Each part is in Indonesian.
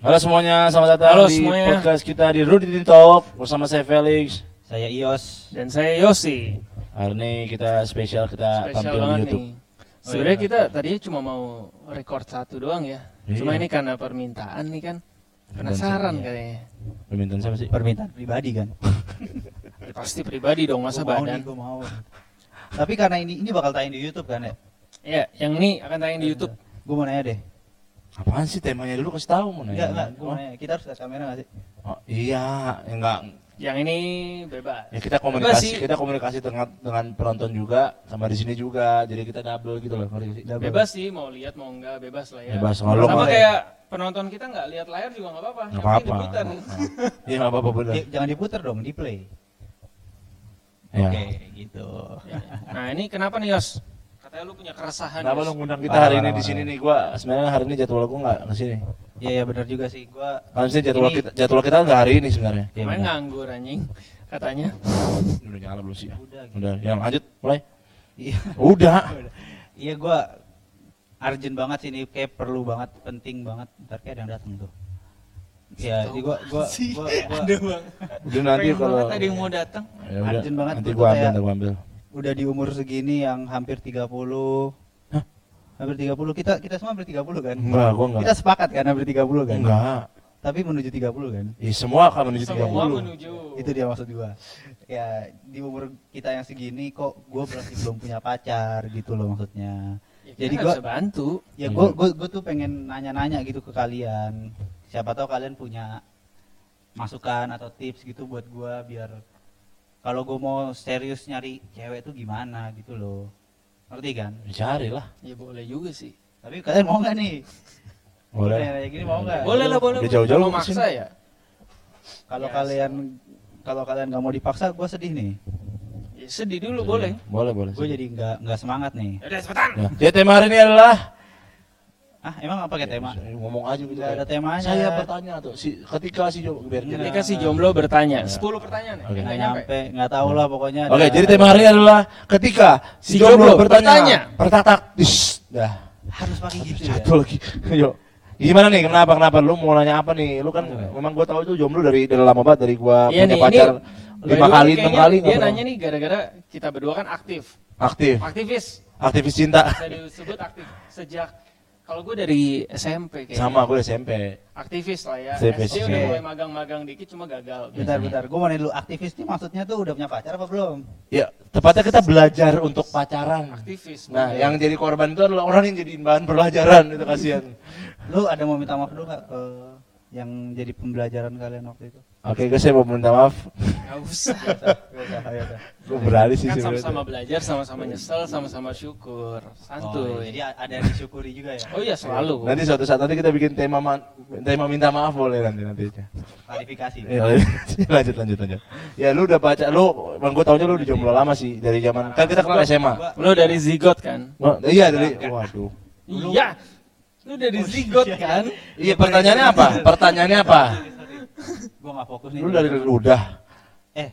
Halo semuanya, selamat datang Halo di semuanya. podcast kita di Rudy Talk bersama saya Felix. Saya Ios. Dan saya Yosi. Hari ini kita spesial kita Spesial tampil di banget YouTube. nih. Sebenarnya kita tadinya cuma mau record satu doang ya. Cuma Iya. ini karena permintaan nih kan. Penasaran Iya. kayaknya. Permintaan siapa sih? Permintaan pribadi kan. Ya, pasti pribadi dong masa Gua mau badan. nih, gua mau. Tapi karena ini ini bakal tayang di YouTube kan ya. Ya, yang ini akan tayang di YouTube. Gue mau nanya deh. Apaan sih temanya dulu kasih tahu mau nanya. Enggak, enggak, gue oh, mau nanya. Kita harus lihat kamera gak sih? oh, iya, enggak. Yang ini bebas. Ya kita Bebas komunikasi, sih. kita komunikasi dengan dengan penonton juga sama di sini juga. Jadi kita double gitu loh, ngerti nggak sih? Double. Bebas sih mau lihat mau enggak bebas lah ya. Bebas, kalau Sama mau- kayak penonton kita nggak lihat layar juga nggak apa-apa. Nggak Yang penting apa-apa. diputar. Iya nggak apa-apa benar. Ya, jangan diputer dong, di play. Ya. Oke, gitu. Nah ini kenapa nih Yos? Katanya lu punya keresahan. Kenapa lu ngundang kita hari ini di sini nih? Gua sebenarnya hari ini jadwal gua nggak ke sini. Iya, iya benar juga sih. Gua Kan sih jadwal Ini- kita jadwal kita nggak hari ini sebenarnya. Iya, Main nganggur anjing katanya. Udah nyala belum sih? ya? Udah, gitu. Udah, yang lanjut mulai. Iya. Udah. Iya, gua urgent banget sih ini kayak perlu banget, penting banget. Ntar kayak ada yang datang tuh. Iya, jadi gua gua gua, gua Ada bang. Udah nanti kalau yang mau datang. Ya udah, Urgent banget, nanti gua gua ambil, gua ambil. Udah di umur segini yang hampir 30 Hah? hampir 30 kita kita semua hampir 30 kan Enggak, gua enggak. kita sepakat kan hampir 30 kan Enggak. tapi menuju 30 kan Ih, semua akan menuju Semua 30. menuju. itu dia maksud gua ya di umur kita yang segini kok gua berarti belum punya pacar gitu loh maksudnya Ya, Jadi gua- bisa bantu. ya gua gua, gua tuh pengen nanya-nanya gitu ke kalian siapa tahu kalian punya masukan atau tips gitu buat gua biar kalau gua mau serius nyari cewek tuh gimana gitu loh ngerti kan Cari lah. Ya boleh juga sih. Tapi kalian mau nggak nih? Boleh. Kayak gini mau nggak? Boleh lah boleh. Udah jauh-jauh maksa ya. Kalau Ya, kalian kalau kalian nggak mau dipaksa, gue sedih nih. ya sedih dulu boleh. Boleh, boleh. Gue jadi nggak nggak semangat nih. Ya Udah cepetan. Ya, dia tema hari ini adalah Ah emang apa kayak tema? Ya, ngomong aja gitu. Nggak ada temanya. Saya bertanya tuh, si ketika si Jo biar Iya. jadi. Ketika si jomblo bertanya, Ya. 10 pertanyaan ya? Oke. Nggak Nggak nyampe. nggak tahu lah pokoknya. Oke, ada- jadi tema hari adalah ketika si, Si jomblo, jomblo bertanya, bertanya. pertatak, dis, dah. harus pakai gitu ya. Satu lagi. Yuk. Gimana nih? Kenapa? Kenapa? Lu mau nanya apa nih? Lu kan Oke. memang gua tahu itu jomblo dari dari lama banget dari gua Iya punya nih, pacar ini lima kali, enam kali. Dia nanya nih gara-gara kita berdua kan aktif. aktif, Aktivis. aktivis cinta. Bisa disebut aktif sejak kalau gue dari SMP kayaknya. Sama gue SMP. Aktivis lah ya. Aktivis, SD udah oke. mulai magang-magang dikit cuma gagal. Bentar, bentar. Gue mau nanya dulu, aktivis ini maksudnya tuh udah punya pacar apa belum? Ya, tepatnya kita belajar untuk pacaran. Aktivis. Nah, bener. yang jadi korban itu adalah orang yang jadi bahan pelajaran itu kasihan. Lu ada mau minta maaf dulu nggak ke yang jadi pembelajaran kalian waktu itu? Oke, guys, saya mau minta maaf. Nggak usah. Gue berani sih kan sama-sama belajar, sama-sama nyesel, sama-sama syukur. Oh, Santuy. jadi ada yang disyukuri juga ya? Oh iya selalu. Nanti suatu saat nanti kita bikin tema ma- tema minta maaf boleh nanti nanti. Klarifikasi. Ya, lanjut lanjut lanjut. Ya lu udah baca lu, bang gue taunya lu udah jomblo lama sih dari zaman kan kita kenal SMA. Lo dari zigot kan? Oh, iya dari waduh. Iya. Lu dari zigot kan? Iya pertanyaannya apa? Pertanyaannya apa? Gue nggak fokus nih. Lu dari udah Eh,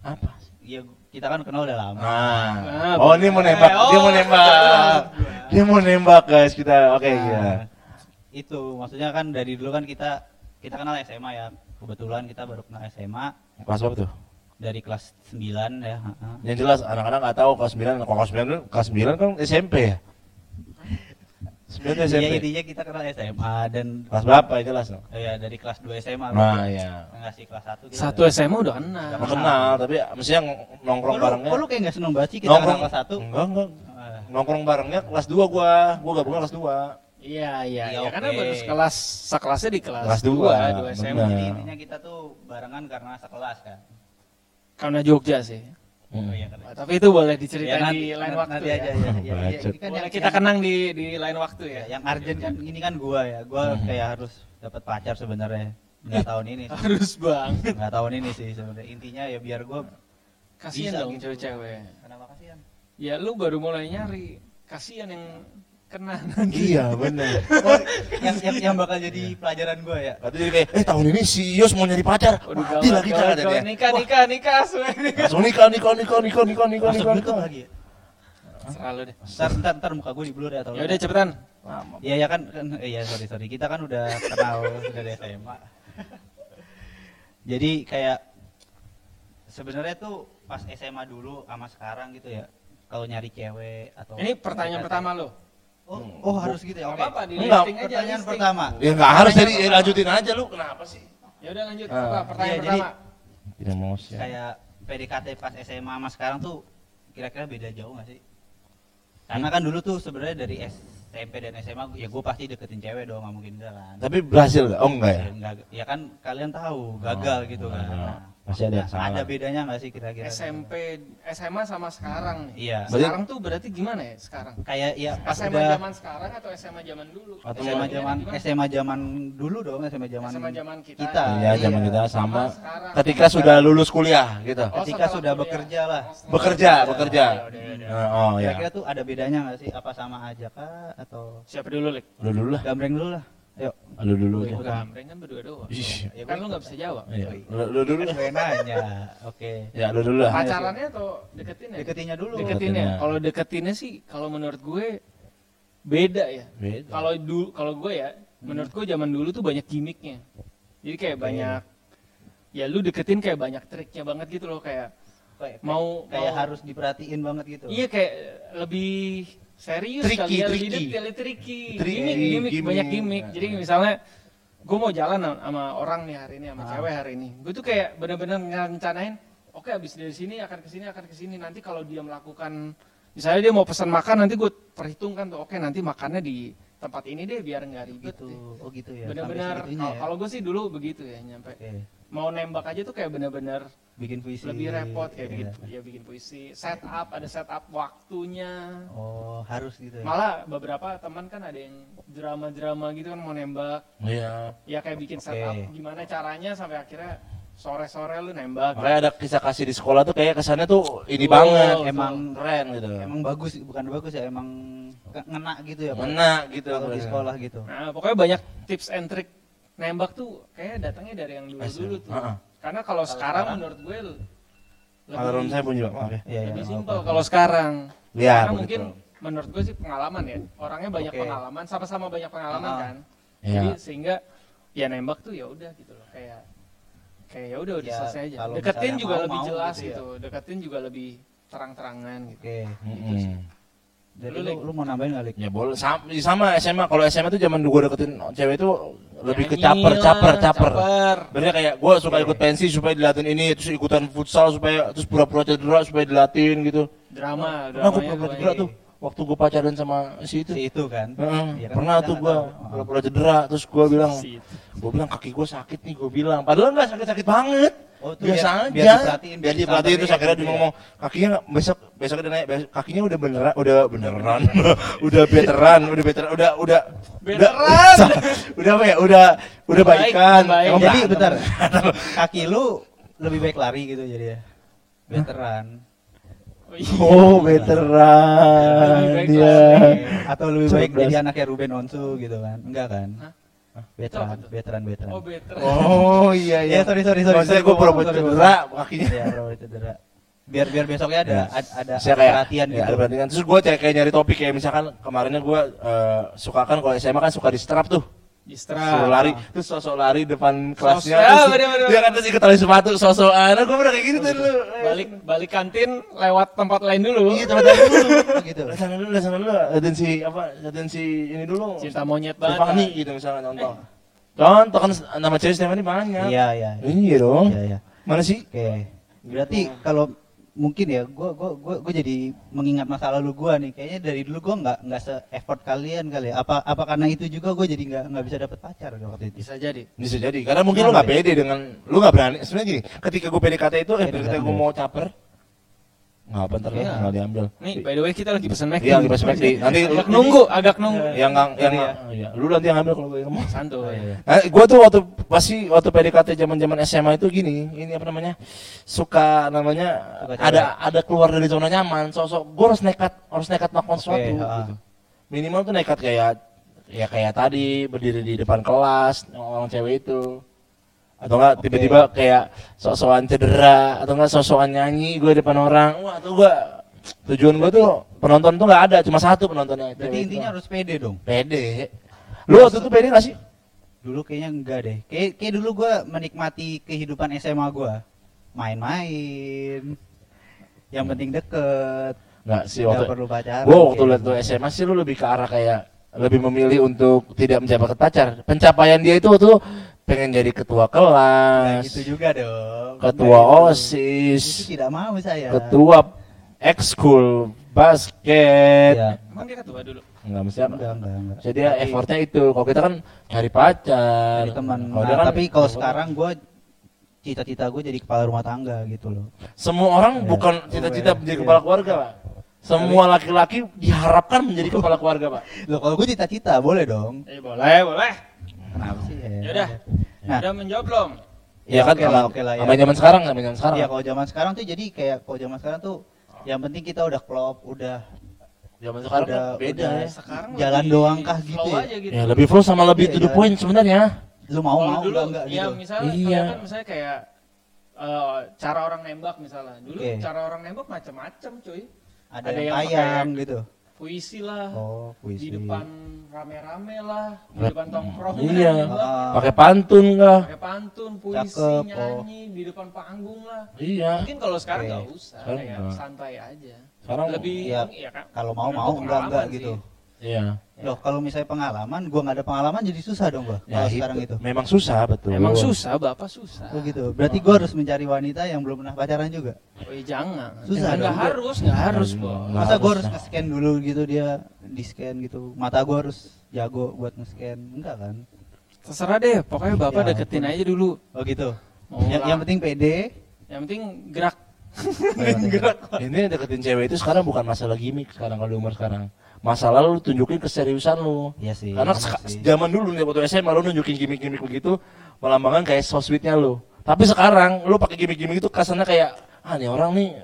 apa? Iya, kita kan kenal udah lama. Nah. Ah, Oh, ini mau nembak. Dia mau Oh, nembak. Dia mau nembak, guys. Kita oke Nah, ya. Itu maksudnya kan dari dulu kan kita kita kenal SMA ya. Kebetulan kita baru kenal SMA Kelas berapa tuh? dari kelas 9 ya. Yang jelas anak-anak nggak tahu kelas 9, kalau kelas 9 kan kelas 9 kan SMP ya. 9 tuh Iya SMP. intinya kita kenal SMA dan Kelas berapa ya jelas dong. oh ya dari kelas 2 SMA. Nah, iya. Enggak sih kelas 1 kita. Satu SMA udah kenal. Nggak kenal, tapi mestinya ng- nongkrong lu, barengnya. kok lu kayak enggak seneng banget sih kita Nongkrong kelas 1? Enggak, enggak. Nongkrong barengnya kelas 2 gua. Gua gabungnya kelas 2. Iya iya. Iya, Ya, karena baru sekelas sekelasnya di kelas, Kelas 2, dua, 2 SMA. Jadi intinya kita tuh barengan karena sekelas kan. Karena Jogja sih. Hmm. Oh iya kan. Nah, tapi itu boleh Ya, diceritain nanti, di lain waktu nanti ya. aja ya. ya, ya, ini kan Boleh yang- kita kenang di di lain waktu ya, ya. yang urgent kan ini kan gua ya. Gua Mhm. kayak harus dapat pacar sebenarnya. Enggak tahun ini. sih. Harus banget. Enggak tahun ini sih sebenarnya. Intinya ya biar gua Kasihan dong gitu. cewek-cewek. kenapa kasihan? Ya lu baru mulai nyari. Kasihan yang kena nanti. Iya, benar. Oh, yang, yang yang bakal jadi pelajaran gua ya. Katanya jadi kayak, eh tahun ini si Yos mau nyari pacar. Waduh, Mati kata gawat. dia. Nikah, nikah, nikah, ini. Langsung nikah, nikah, nikah, nikah, nikah, nikah, nikah, nikah. lagi ya. Selalu deh. Ntar, ntar, ntar muka gue di blur ya atau Ya udah cepetan. Iya ya kan, iya sorry sorry kita kan udah kenal dari SMA. Jadi kayak sebenarnya tuh pas SMA dulu sama sekarang gitu ya. Kalau nyari cewek atau Ini pertanyaan pertama lo. Oh, oh harus gitu ya. Gak Oke. apa-apa di Enggak, listing aja. Pertanyaan listing. pertama. Ya nggak harus jadi ya, lanjutin aja lu kenapa sih? Ya udah lanjut. Ah. Apa pertanyaan Iya, jadi- pertama? Tidak mau sih. Kayak PDKT pas SMA sama sekarang tuh kira-kira beda jauh gak sih? Karena kan dulu tuh sebenarnya dari SMP dan SMA ya gue pasti deketin cewek dong, nggak mungkin enggak kan. Tapi berhasil nggak? Oh enggak ya? Ya, enggak, ya kan kalian tahu gagal Oh, gitu kan. Nah, Pasti ada yang. Ada bedanya nggak sih kira-kira? SMP, SMA sama sekarang nih. Iya. Berarti- Sekarang tuh berarti gimana ya sekarang? Kayak ya pas SMA udah zaman sekarang atau SMA zaman dulu? Atau SMA zaman? SMA zaman dulu dong, SMA zaman SMA zaman kita. kita. Iya, Iya. zaman kita sama. sekarang. Ketika sudah lulus kuliah gitu. Oh, ketika sudah kuliah. bekerja lah. Oh, Bekerja, bekerja. Udah, udah. Nah, Oh ya. Kira-kira tuh ada bedanya nggak sih? Apa sama aja kah atau Siapa dulu, Lik? Lu dulu lah. gambreng dulu lah? Lu dulu aja. Gambreng kan berdua doang. Ih, Ya, Kan lu ikut. nggak bisa jawab. Iya. Lu, lu dulu lah. Gue nanya. Oke. Ya lu dulu lah. Pacarannya atau deketin ya? Deketinnya dulu. Deketin ya. Deketinnya. Kalau deketinnya sih kalau menurut gue beda ya. Beda. Kalau dulu kalau gue ya, menurut gue zaman dulu tuh banyak gimmicknya. Jadi kayak banyak ya lu deketin kayak banyak triknya banget gitu loh kayak Kayak, mau kayak mau- harus diperhatiin banget gitu. Iya kayak lebih serius Tricky, kali ya, tricky. detail, tricky. Tricky, Gimmick, gimmick, gimmick. banyak gimmick. Jadi Nah. misalnya gue mau jalan sama orang nih hari ini sama Ah. cewek hari ini. Gue tuh kayak bener-bener ngerencanain, oke abis dari sini akan ke sini akan ke sini. Nanti kalau dia melakukan, misalnya dia mau pesan makan, nanti gue perhitungkan tuh, oke nanti makannya di tempat ini deh biar nggak ribet. gitu. deh. Oh gitu ya. Bener-bener, segitunya kalau ya. gue sih dulu begitu ya nyampe. Oke. Mau nembak aja tuh kayak bener-bener Bikin puisi. lebih repot kayak Iya. bikin, ya bikin puisi, setup, ada setup waktunya. Oh, harus gitu ya. Malah beberapa teman kan ada yang drama-drama gitu kan mau nembak, Iya. ya kayak bikin Oke. setup gimana caranya sampai akhirnya sore-sore lu nembak. Makanya ada kisah kasih di sekolah tuh kayak kesannya tuh ini Betul, banget. betul. Emang keren gitu. Emang bagus, bukan bagus ya, emang ngena gitu ya. Pak? Ngena gitu. Kalau di sekolah gitu. Nah, pokoknya banyak tips and trick nembak tuh kayak datangnya dari yang dulu-dulu tuh. Heeh. Karena kalau sekarang menurut gue l- Alarm saya bunyi, Pak. Maaf ya. Iya, iya. lebih nggak simpel kalau sekarang. Iya, Karena betul. mungkin menurut gue sih pengalaman ya. Orangnya banyak Oke. pengalaman, sama-sama banyak pengalaman Ah. kan. Iya. Jadi sehingga ya nembak tuh ya udah gitu loh kayak kayak ya udah udah Ya, selesai aja. kalau Deketin juga mau, lebih mau jelas gitu ya. gitu. Deketin juga lebih terang-terangan gitu. Oke. Mm-mm. Jadi Lu, lu, mau nambahin Lik? Ya boleh sama, sama SMA. Kalau SMA tuh zaman gue deketin cewek itu lebih ke caper, caper, caper. Benernya kayak gue suka ikut pensi supaya dilatin ini, terus ikutan futsal supaya terus pura-pura cedera supaya dilatin gitu. Drama, Pernah gue dramanya pura-pura tuh cedera tuh waktu gue pacaran sama si itu. Si itu kan. Heeh, Iya kan, pernah tuh gue pura-pura cedera terus gue bilang, Si gue bilang kaki gue sakit nih gue bilang. Padahal nggak sakit-sakit banget. Oh, biasa biar- biar aja. diperhatiin, biar biar diperhatiin terus disamperin akhirnya dia ya. ngomong kakinya besok besok dia nanya "Bes- kakinya udah beneran udah beneran udah veteran udah veteran udah udah Veteran! udah, udah apa ya udah udah Baik, baikan baik. Emang Jadi bentar. Kaki lu lebih baik lari gitu jadi ya. Veteran. Oh, iya. oh veteran baik dia lari. Atau lebih baik jadi anaknya Ruben Onsu gitu kan. Enggak kan? Hah? Veteran, veteran, veteran. Oh, better. oh iya iya Iya, sorry, sorry, sorry. maksudnya Sorry, gue pura-pura cedera kakinya Iya, pura-pura cedera. Biar biar besoknya ada Ya. ada, ada saya kayak perhatian ya, gitu. ada perhatian terus gue kayak, kayak nyari topik kayak misalkan kemarinnya gue eh, suka kan kalau SMA kan suka di strap tuh Distra. Suruh lari, terus sosok lari depan kelasnya, Sosok- terus ah, bener-bener. dia kan terus ikut tali sepatu, sosokan, gue pernah kayak gitu tuh dulu. Balik balik kantin lewat tempat lain dulu. Iya tempat lain dulu. Gitu. Lah sana dulu, lah sana dulu, liatin si apa, liatin si ini dulu. Cinta monyet banget. Fahmi gitu misalnya contoh. Contoh kan nama cewek Stefani banyak. Iya, iya. Iya dong. Iya, iya. Mana sih? Oke. Berarti kalau mungkin ya gua gua gua, gua jadi mengingat masa lalu gua nih. Kayaknya dari dulu gua nggak nggak se effort kalian kali ya. Apa apa karena itu juga gua jadi nggak nggak bisa dapet pacar waktu itu? Bisa jadi. Bisa jadi, karena mungkin lu gak pede dengan, lu gak berani. Sebenarnya gini, ketika gue PDKT itu, eh ketika gue mau caper, nggak apa ntar lah, Iya. nggak diambil. Nih, by the way kita lagi pesen McD. Iya, lagi pas McD. Nanti agak nunggu, agak nunggu. yang nggak, yang Iya. nggak, iya. lu nanti yang ngambil kalau gue yang mau. Santuy. Nah, gue tuh waktu pasti waktu PDKT zaman zaman SMA itu gini, ini apa namanya, suka namanya Suka ada ada keluar dari zona nyaman, sosok gue harus nekat harus nekat melakukan sesuatu. ha. gitu. Minimal tuh nekat kayak ya kayak tadi berdiri di depan kelas orang cewek itu, atau enggak tiba-tiba kayak sok-sokan cedera, atau enggak sok-sokan nyanyi gue depan orang, wah tuh gue Tujuan gua tuh penonton tuh nggak ada, cuma satu penontonnya. Berarti cewek intinya itu. harus pede dong. pede. Lu waktu itu pede gak sih? Dulu kayaknya enggak deh. Kayak, kayak dulu gua menikmati kehidupan SMA gua. Main-main. Yang penting deket. Nggak sih waktu perlu pacaran. gua waktu liat lu gitu. SMA sih lu lebih ke arah kayak lebih memilih untuk tidak mencapai pacar. Pencapaian dia itu tuh pengen jadi ketua kelas, gitu juga dong. ketua. OSIS, Itu tidak mau saya. ketua ekskul basket. Ya. Emang dia ketua dulu. Enggak mesti apa. Enggak, enggak, enggak. Jadi ya Tapi- effortnya itu. Kalau kita kan cari pacar. Dari teman. Kalau Nah, kan tapi kalau sekarang gue cita-cita gue jadi kepala rumah tangga gitu loh. semua orang Ya. bukan cita-cita Iya. menjadi kepala keluarga, Pak. Semua laki-laki diharapkan menjadi kepala keluarga, Pak. Loh kalau gue cita-cita boleh dong. Eh boleh, boleh. Kenapa sih? Yaudah. Nah. Udah menjawab belum? Iya kan oke lah, sama oke lah, ya. zaman sekarang, zaman sekarang. Iya kalau zaman sekarang tuh jadi kayak kalau zaman sekarang tuh yang penting kita udah klop, udah Zaman sekarang Udah- kan beda udah. ya. Sekarang Jalan doang kah flow gitu ya? gitu. Ya lebih full sama lebih Iya, to the jalan. point sebenarnya. lu mau Kalau mau dulu, enggak enggak ya gitu. misalnya Iya. kelihatan misalnya kayak eh, cara orang nembak misalnya. Dulu cara orang nembak macam-macam, cuy. Ada, ada yang yang pakai- gitu. Puisi lah, Oh, puisi. di depan rame-rame lah, di depan tongkrong Iya. Ah. Pakai pantun kah? pakai pantun, puisi, Cakep, oh. nyanyi di depan panggung lah. Iya. Mungkin kalau sekarang nggak usah, Sekarang kayak nggak. santai aja. Sekarang Lebih, Iya. ya kan? Kalau mau mau enggak enggak gitu. sih. Iya. Loh, kalau misalnya pengalaman, gua nggak ada pengalaman jadi susah dong gua. Ya, kalau itu. sekarang itu. Memang susah betul. Emang susah, bapak susah. Oh gitu. Berarti gua harus mencari wanita yang belum pernah pacaran juga. Oh, iya, jangan. Susah Nggak dong. harus, nggak harus, Bos. Masa harus gua harus nge-scan dulu gitu dia di scan gitu. Mata gua harus jago buat nge-scan. Enggak kan? Terserah deh, pokoknya bapak Ya deketin aja dulu. Oh gitu. Yang, yang penting pede. yang penting gerak. Gerak. Ini deketin cewek itu sekarang bukan masalah gimmick sekarang kalau di umur sekarang. Masalah lu tunjukin keseriusan lu. Iya sih. Karena sih. zaman dulu nih waktu SMA lu nunjukin gimmick-gimmick begitu melambangkan kayak so sweetnya lu. Tapi sekarang lu pakai gimmick-gimmick itu kesannya kayak ah nih orang nih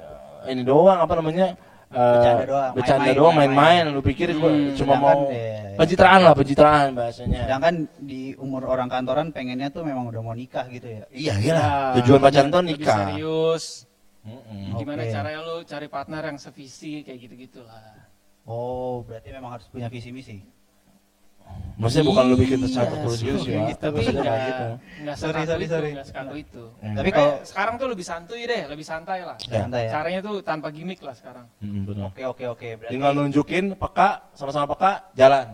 eh, ini doang apa namanya eh, Bercanda doang, bercanda main-main, doang main-main. lu pikir gua Hmm, cuma sedangkan, mau eh, pencitraan lah pencitraan bahasanya Sedangkan di umur orang kantoran pengennya tuh memang udah mau nikah gitu ya. iya iya Ya, tujuan pacaran tuh nikah serius. Mm-mm. Gimana Oke. caranya lu cari partner yang sevisi kayak gitu-gitulah. Oh, berarti memang harus punya visi misi. maksudnya bukan lu bikin Iya, satu tulis gitu sih sorry, Pak. Tapi enggak kayak gitu enggak Sorry, sorry, itu, sorry. enggak sekaku itu. Hmm. Tapi kalau sekarang tuh lebih santuy deh, lebih santai lah. Ya. santai ya. Caranya tuh tanpa gimmick lah sekarang. Benar. Oke oke oke. Berarti tinggal nunjukin peka sama-sama peka jalan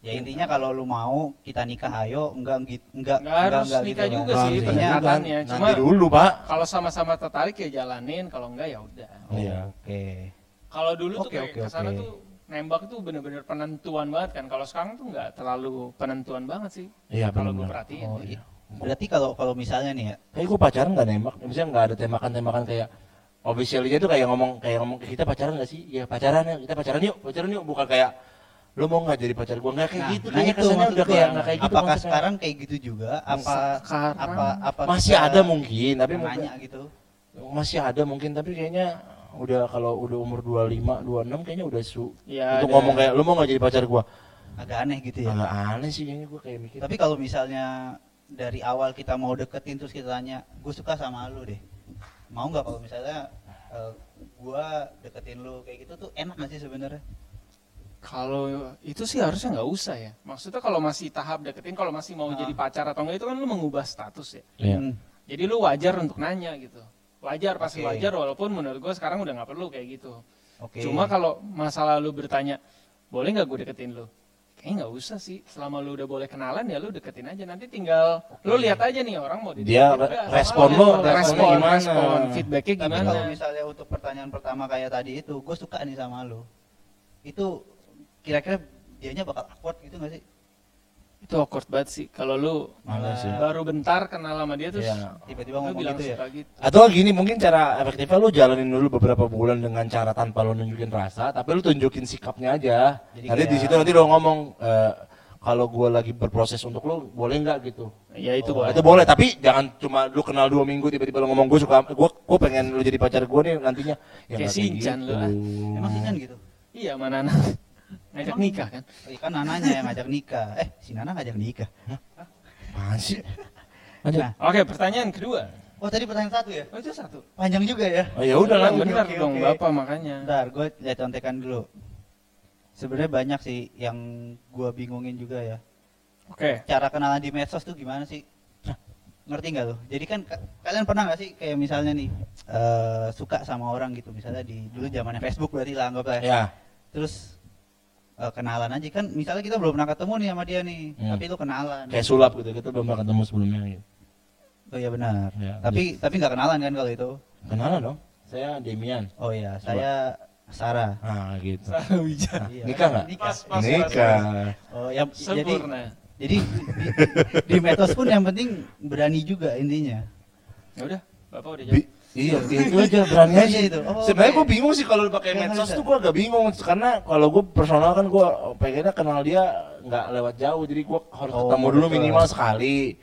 ya intinya kalau lu mau kita nikah ayo enggak gitu enggak Enggak harus nikah gitu juga kan. sih, Intinya pendekatannya. nanti Cuma- dulu pak Kalau sama-sama tertarik ya jalanin, kalau enggak ya udah. Oh, Iya. Oke. Kalau dulu tuh Oke, kayak oke, ke sana oke. tuh nembak tuh bener-bener penentuan banget kan. Kalau sekarang tuh nggak terlalu penentuan banget sih. iya Kalau gue benar perhatiin. Oh, ya. iya. Berarti kalau kalau misalnya nih ya, kayak gue pacaran gak nembak misalnya nggak ada tembakan-tembakan kayak officialnya tuh kayak ngomong kayak ngomong kita pacaran gak sih ya pacaran ya kita pacaran yuk pacaran yuk bukan kayak lo mau nggak jadi pacar gue nggak kayak nah, gitu nah kayaknya itu kesannya udah gua. kayak nggak kayak gitu apakah sekarang kayak gitu juga? Apa Sekarang apa apa masih ada mungkin tapi mungkin nanya gitu? masih ada mungkin tapi kayaknya udah kalau udah umur 25 26 kayaknya udah su Ya, untuk ada- ngomong kayak lo mau nggak jadi pacar gue Agak aneh gitu ya. agak aneh sih kayaknya gue kayak mikir Tapi kalau misalnya dari awal kita mau deketin terus kita tanya, gue suka sama lu deh. Mau nggak kalau misalnya eh, gua deketin lu kayak gitu tuh enak gak sih sebenarnya? Kalau itu sih harusnya nggak usah ya. Maksudnya kalau masih tahap deketin, kalau masih mau Ah. jadi pacar atau enggak itu kan lu mengubah status ya. Iya. Hmm. Jadi lu wajar untuk nanya gitu. Wajar pasti Oke. wajar walaupun menurut gue sekarang udah nggak perlu kayak gitu. Oke. Cuma kalau masalah lu bertanya, boleh nggak gue deketin lu? Kayaknya nggak usah sih. Selama lu udah boleh kenalan ya lu deketin aja. Nanti tinggal lu Oke. lihat aja nih orang mau dideketin Dia re- respon lu, tuh. responnya respon, gimana? respon, feedbacknya Tapi gimana? kalau misalnya untuk pertanyaan pertama kayak tadi itu, gue suka nih sama lu. Itu kira-kira dianya bakal awkward gitu gak sih? Itu awkward banget sih. Kalau lu Malah sih. baru bentar kenal sama dia terus Iya. Tiba-tiba ngomong bilang gitu ya? gitu. Atau gini mungkin cara efektifnya lu jalanin dulu beberapa bulan dengan cara tanpa lu nunjukin rasa, tapi lu tunjukin sikapnya aja. Jadi nanti di situ nanti lu ngomong eh, kalau gua lagi berproses untuk lu, boleh nggak gitu? Ya itu Oh, boleh. Itu boleh, tapi jangan cuma lu kenal dua minggu tiba-tiba lu ngomong gue suka, gue gue pengen lu jadi pacar gue nih nantinya. Ya Kayak kayak Shinchan lu, ah. Emang sih kan gitu? Iya mana anak ngajak nikah kan? Oh, iya kan Nananya yang ngajak nikah. Eh, si Nana ngajak nikah. Apaan sih? Nah, Oke pertanyaan kedua. Oh tadi pertanyaan satu ya? Oh itu satu. Panjang juga ya? Oh ya udah lah. Oke, dong oke. bapak makanya. Bentar, gue lihat contekan dulu. Sebenarnya banyak sih yang gua bingungin juga ya. Oke. Cara kenalan di medsos tuh gimana sih? Ngerti nggak lo? Jadi kan ka- kalian pernah nggak sih kayak misalnya nih eh, suka sama orang gitu, misalnya di dulu zamannya Facebook berarti lah anggap lah. ya. Ya. Terus eh, kenalan aja kan, misalnya kita belum pernah ketemu nih sama dia nih, Hmm. tapi lu kenalan. Kayak sulap gitu. Kita belum pernah ketemu sebelumnya gitu. Oh iya benar. Ya, tapi tapi nggak kenalan kan kalau itu? Kenalan dong. Saya Demian. Oh iya, saya Sarah. Ah gitu. Sarwija. Iya. Nikah nggak? Nikah. Pas, pas, Nikah. Oh yang jadi Sempurna. jadi di, di medsos pun yang penting berani juga intinya. Ya udah, bapak udah jawab. Bi- iya, itu aja berani aja. itu. Oh, Sebenarnya gue bingung sih kalau pakai medsos tuh gue agak bingung karena kalau gue personal kan gue pengennya kenal dia nggak lewat jauh jadi gue harus Oh, ketemu dulu betul. minimal sekali.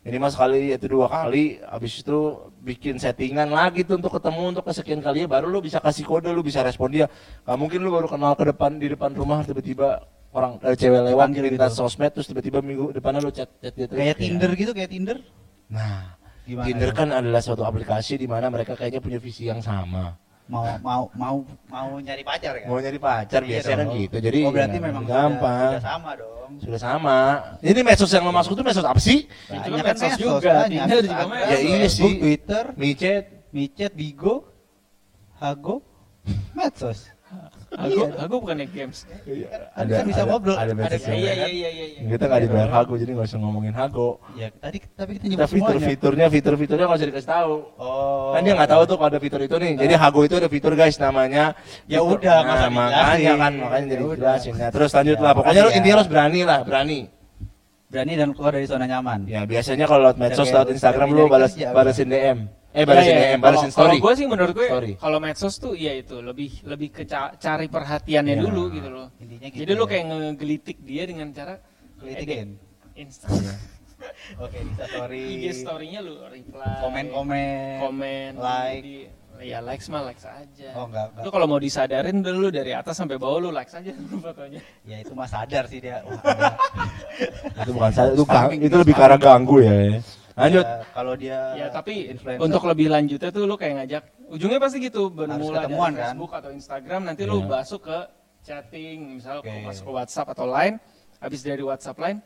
Minimal sekali itu dua kali habis itu bikin settingan lagi tuh untuk ketemu untuk kesekian kalinya baru lu bisa kasih kode lu bisa respon dia. Nggak mungkin lu baru kenal ke depan di depan rumah tiba-tiba orang eh, cewek lewat lintas gitu. sosmed terus tiba-tiba minggu depannya lu chat chat dia terus. Kayak Tinder gitu, kayak Tinder. nah Gimana? Tinder ya? kan adalah suatu aplikasi di mana mereka kayaknya punya visi yang sama mau mau mau mau nyari pacar kan? mau nyari pacar Iya biasanya kan dong. gitu jadi oh berarti ya, memang gampang Sudah, sudah sama dong. sudah sama ini medsos yang lo masuk tuh medsos apa sih Itu Banyak kan medsos juga. Tinder juga medsos. Ya iya sih. Twitter, micet micet, bigo, hago, medsos. Aku, Iya. aku bukan games. Kan bisa bisa ngobrol. ada Ada yang- Iya iya iya iya. kita nggak dibayar hago jadi nggak usah ngomongin hago Ya tadi tapi kita kita nyebut fitur semuanya. fiturnya fitur fiturnya nggak usah dikasih tahu Oh. kan dia nggak tahu tuh kalau ada fitur itu nih jadi hago itu ada fitur guys namanya Ya Fitur- udah, nah, makanya kan makanya jadi Ya udah. jelasin nah, terus lanjut Ya, lah pokoknya lu ya. intinya harus berani lah berani Berani dan keluar dari zona nyaman. ya biasanya kalau lewat medsos lewat Instagram lu balas balasin DM eh balasin Iya, iya. DM balasin Kalau- story Kalau gue sih menurut gue Story. kalau medsos tuh ya itu lebih lebih ke ca- cari perhatiannya Iya. dulu gitu loh. Intinya gitu. Jadi lu ya. kayak ngegelitik dia dengan cara Kelitikin. Insta Oke, Insta story. IG story-nya lu reply. Komen-komen. komen like. di- ya likes mah likes aja. Oh, enggak, enggak. Lu kalau mau disadarin dulu dari atas sampai bawah lu likes aja fotonya. Ya itu mah sadar sih dia. Wah, itu bukan saya itu, itu lebih arah ganggu ya lanjut Ya, kalau dia Ya tapi influencer, untuk lebih lanjutnya tuh lu kayak ngajak ujungnya pasti gitu bermula dari ketemuan, kan? Facebook atau Instagram nanti lu Iya. masuk ke chatting misal Oke. masuk ke WhatsApp atau Line habis dari WhatsApp Line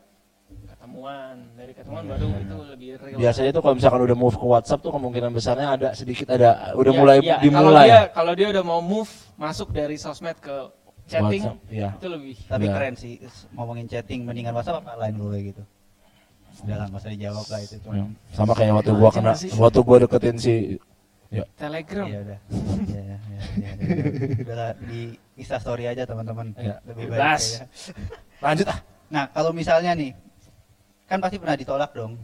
ketemuan dari ketemuan baru itu lebih real. biasanya tuh kalau misalkan udah move ke WhatsApp tuh kemungkinan besarnya ada sedikit ada udah Ya, mulai ya, Kalau dimulai dia kalau dia udah mau move masuk dari sosmed ke chatting WhatsApp, iya. itu lebih tapi Ya. keren sih ngomongin chatting mendingan WhatsApp apa lain dulu kayak gitu. Udah lah, nggak usah dijawab lah itu cuma. Ya, sama kayak waktu gua kena sih. waktu gua deketin si ya Telegram. Iya udah. Iya, iya, iya, iya. Udah lah, di Insta story aja teman-teman. Iya. Lebih baik. Bebas. kayaknya. lanjut ah Nah, kalau misalnya nih kan pasti pernah ditolak dong.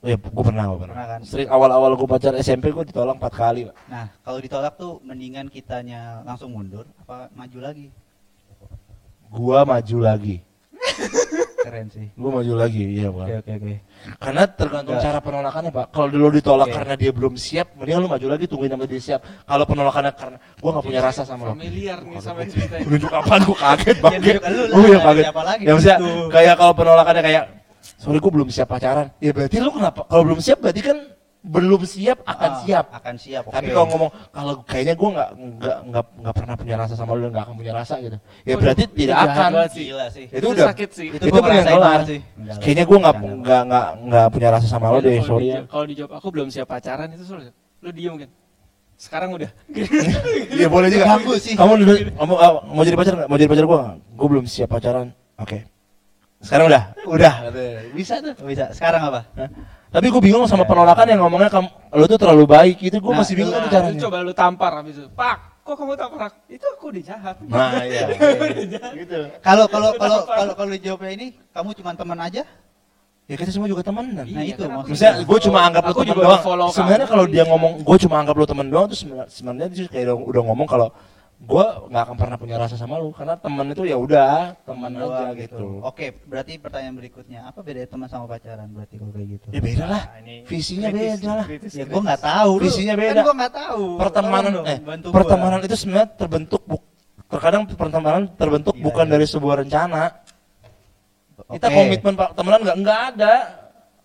ya gua pernah gua pernah, Pernah kan? sering awal-awal gua pacar SMP gua ditolak empat kali Pak. Nah, kalau ditolak tuh mendingan kitanya langsung mundur apa maju lagi? gua maju lagi Keren sih. gua maju lagi iya Oke, Pak. oke, oke. karena tergantung cara penolakannya pak kalau dulu ditolak Oke. karena dia belum siap mendingan lu maju lagi tungguin sampai dia siap kalau penolakannya karena gua nggak punya rasa sama lo Familiar nih sama ceritanya. Nunjuk apaan gua kaget Ya, banget. Oh iya kaget. Ya maksudnya gitu. kayak kalau penolakannya kayak sorry gua belum siap pacaran. Ya berarti lu kenapa? Kalau belum siap berarti kan belum siap akan Ah, siap. Akan siap. Tapi oke. kalau ngomong kalau kayaknya gua nggak nggak nggak nggak pernah punya rasa sama lu dan nggak akan punya rasa gitu. Ya Waduh, berarti itu tidak akan. sih. gila sih. Itu Itu udah sakit sih. Itu itu. Enggak lah. Kayaknya gua nggak nggak nggak nggak punya rasa sama lu deh sorry ya. Kalau dijawab aku belum siap pacaran itu sulit. Lu diem kan? Sekarang udah. Iya boleh juga. Ganggu sih. Kamu dulu kamu ah, mau jadi pacar nggak? Mau jadi pacar gua nggak? Gua belum siap pacaran. Oke. Sekarang udah, udah. Bisa tuh. Bisa. Sekarang apa? Hah? Tapi gue bingung sama penolakan yang ngomongnya kamu, lo tuh terlalu baik itu gue Nah, masih bingung Nah, caranya. coba lu tampar habis itu. Pak, kok kamu tampar aku? Itu aku udah jahat. Nah iya. gitu. Kalau kalau kalau kalau kalau dijawabnya ini kamu cuma teman aja? Ya kita semua juga temenan. Nah, Iya, itu kan maksudnya. Misalnya gue cuma anggap lo Aku teman doang. Sebenarnya kalau dia ngomong gue cuma anggap lo teman doang tuh sebenarnya dia kayak udah ngomong kalau gue nggak akan pernah punya rasa sama lo karena teman itu ya udah teman aja doang gitu. Oke, berarti pertanyaan berikutnya, apa bedanya teman sama pacaran berarti kalau kayak gitu? Ya beda lah. Nah, Visinya kritis, beda lah. kritis, Ya gua nggak tahu. lu. Visinya beda. Kan gua nggak tahu. Pertemanan eh bantu gua. pertemanan itu sebenarnya terbentuk buk, terkadang pertemanan terbentuk Gila, bukan ya. dari sebuah rencana. Kita Oke. komitmen pak temenan nggak nggak ada.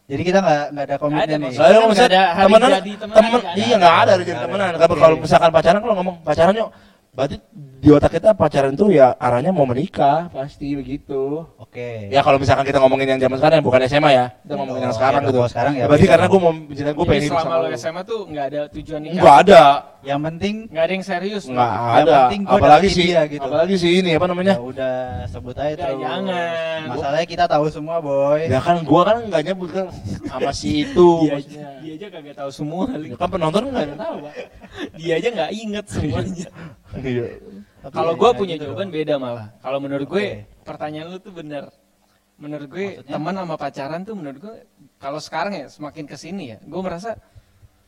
Jadi kita nggak nggak ada komitmen ada, nih. Kan kalau misalnya nggak ada hari temenan, jadi temenan, temen, nggak ada. iya nggak ada hari jadi Nggak ada. temenan. Kalau misalkan pacaran kalau ngomong pacaran yuk, berarti di otak kita pacaran tuh ya arahnya mau menikah pasti begitu. Oke. Ya kalau misalkan kita ngomongin yang zaman sekarang bukan SMA ya, kita ngomongin yang Oh, sekarang iya, gitu. kalau sekarang ya berarti karena gue mau misalnya gue pengen selama sama lo lu. SMA tuh nggak ada tujuan nikah. Enggak ada. Yang penting Nggak ada yang serius. Enggak Yang ada. penting gua Apalagi sih dia gitu. apalagi sih ini apa namanya? ya udah sebut aja Udah, terus. jangan. Masalahnya kita tahu semua, boy. Ya kan gua kan enggak nyebut kan sama si itu. Dia, maksudnya. dia aja kagak tahu semua. Ya kan penonton yang tahu, Pak. dia aja nggak inget semuanya. Iya. Kalau ya, gue ya punya jawaban beda malah. Kalau menurut gue pertanyaan lu tuh bener. Menurut gue teman sama pacaran tuh menurut gue kalau sekarang ya semakin ke sini ya, gue merasa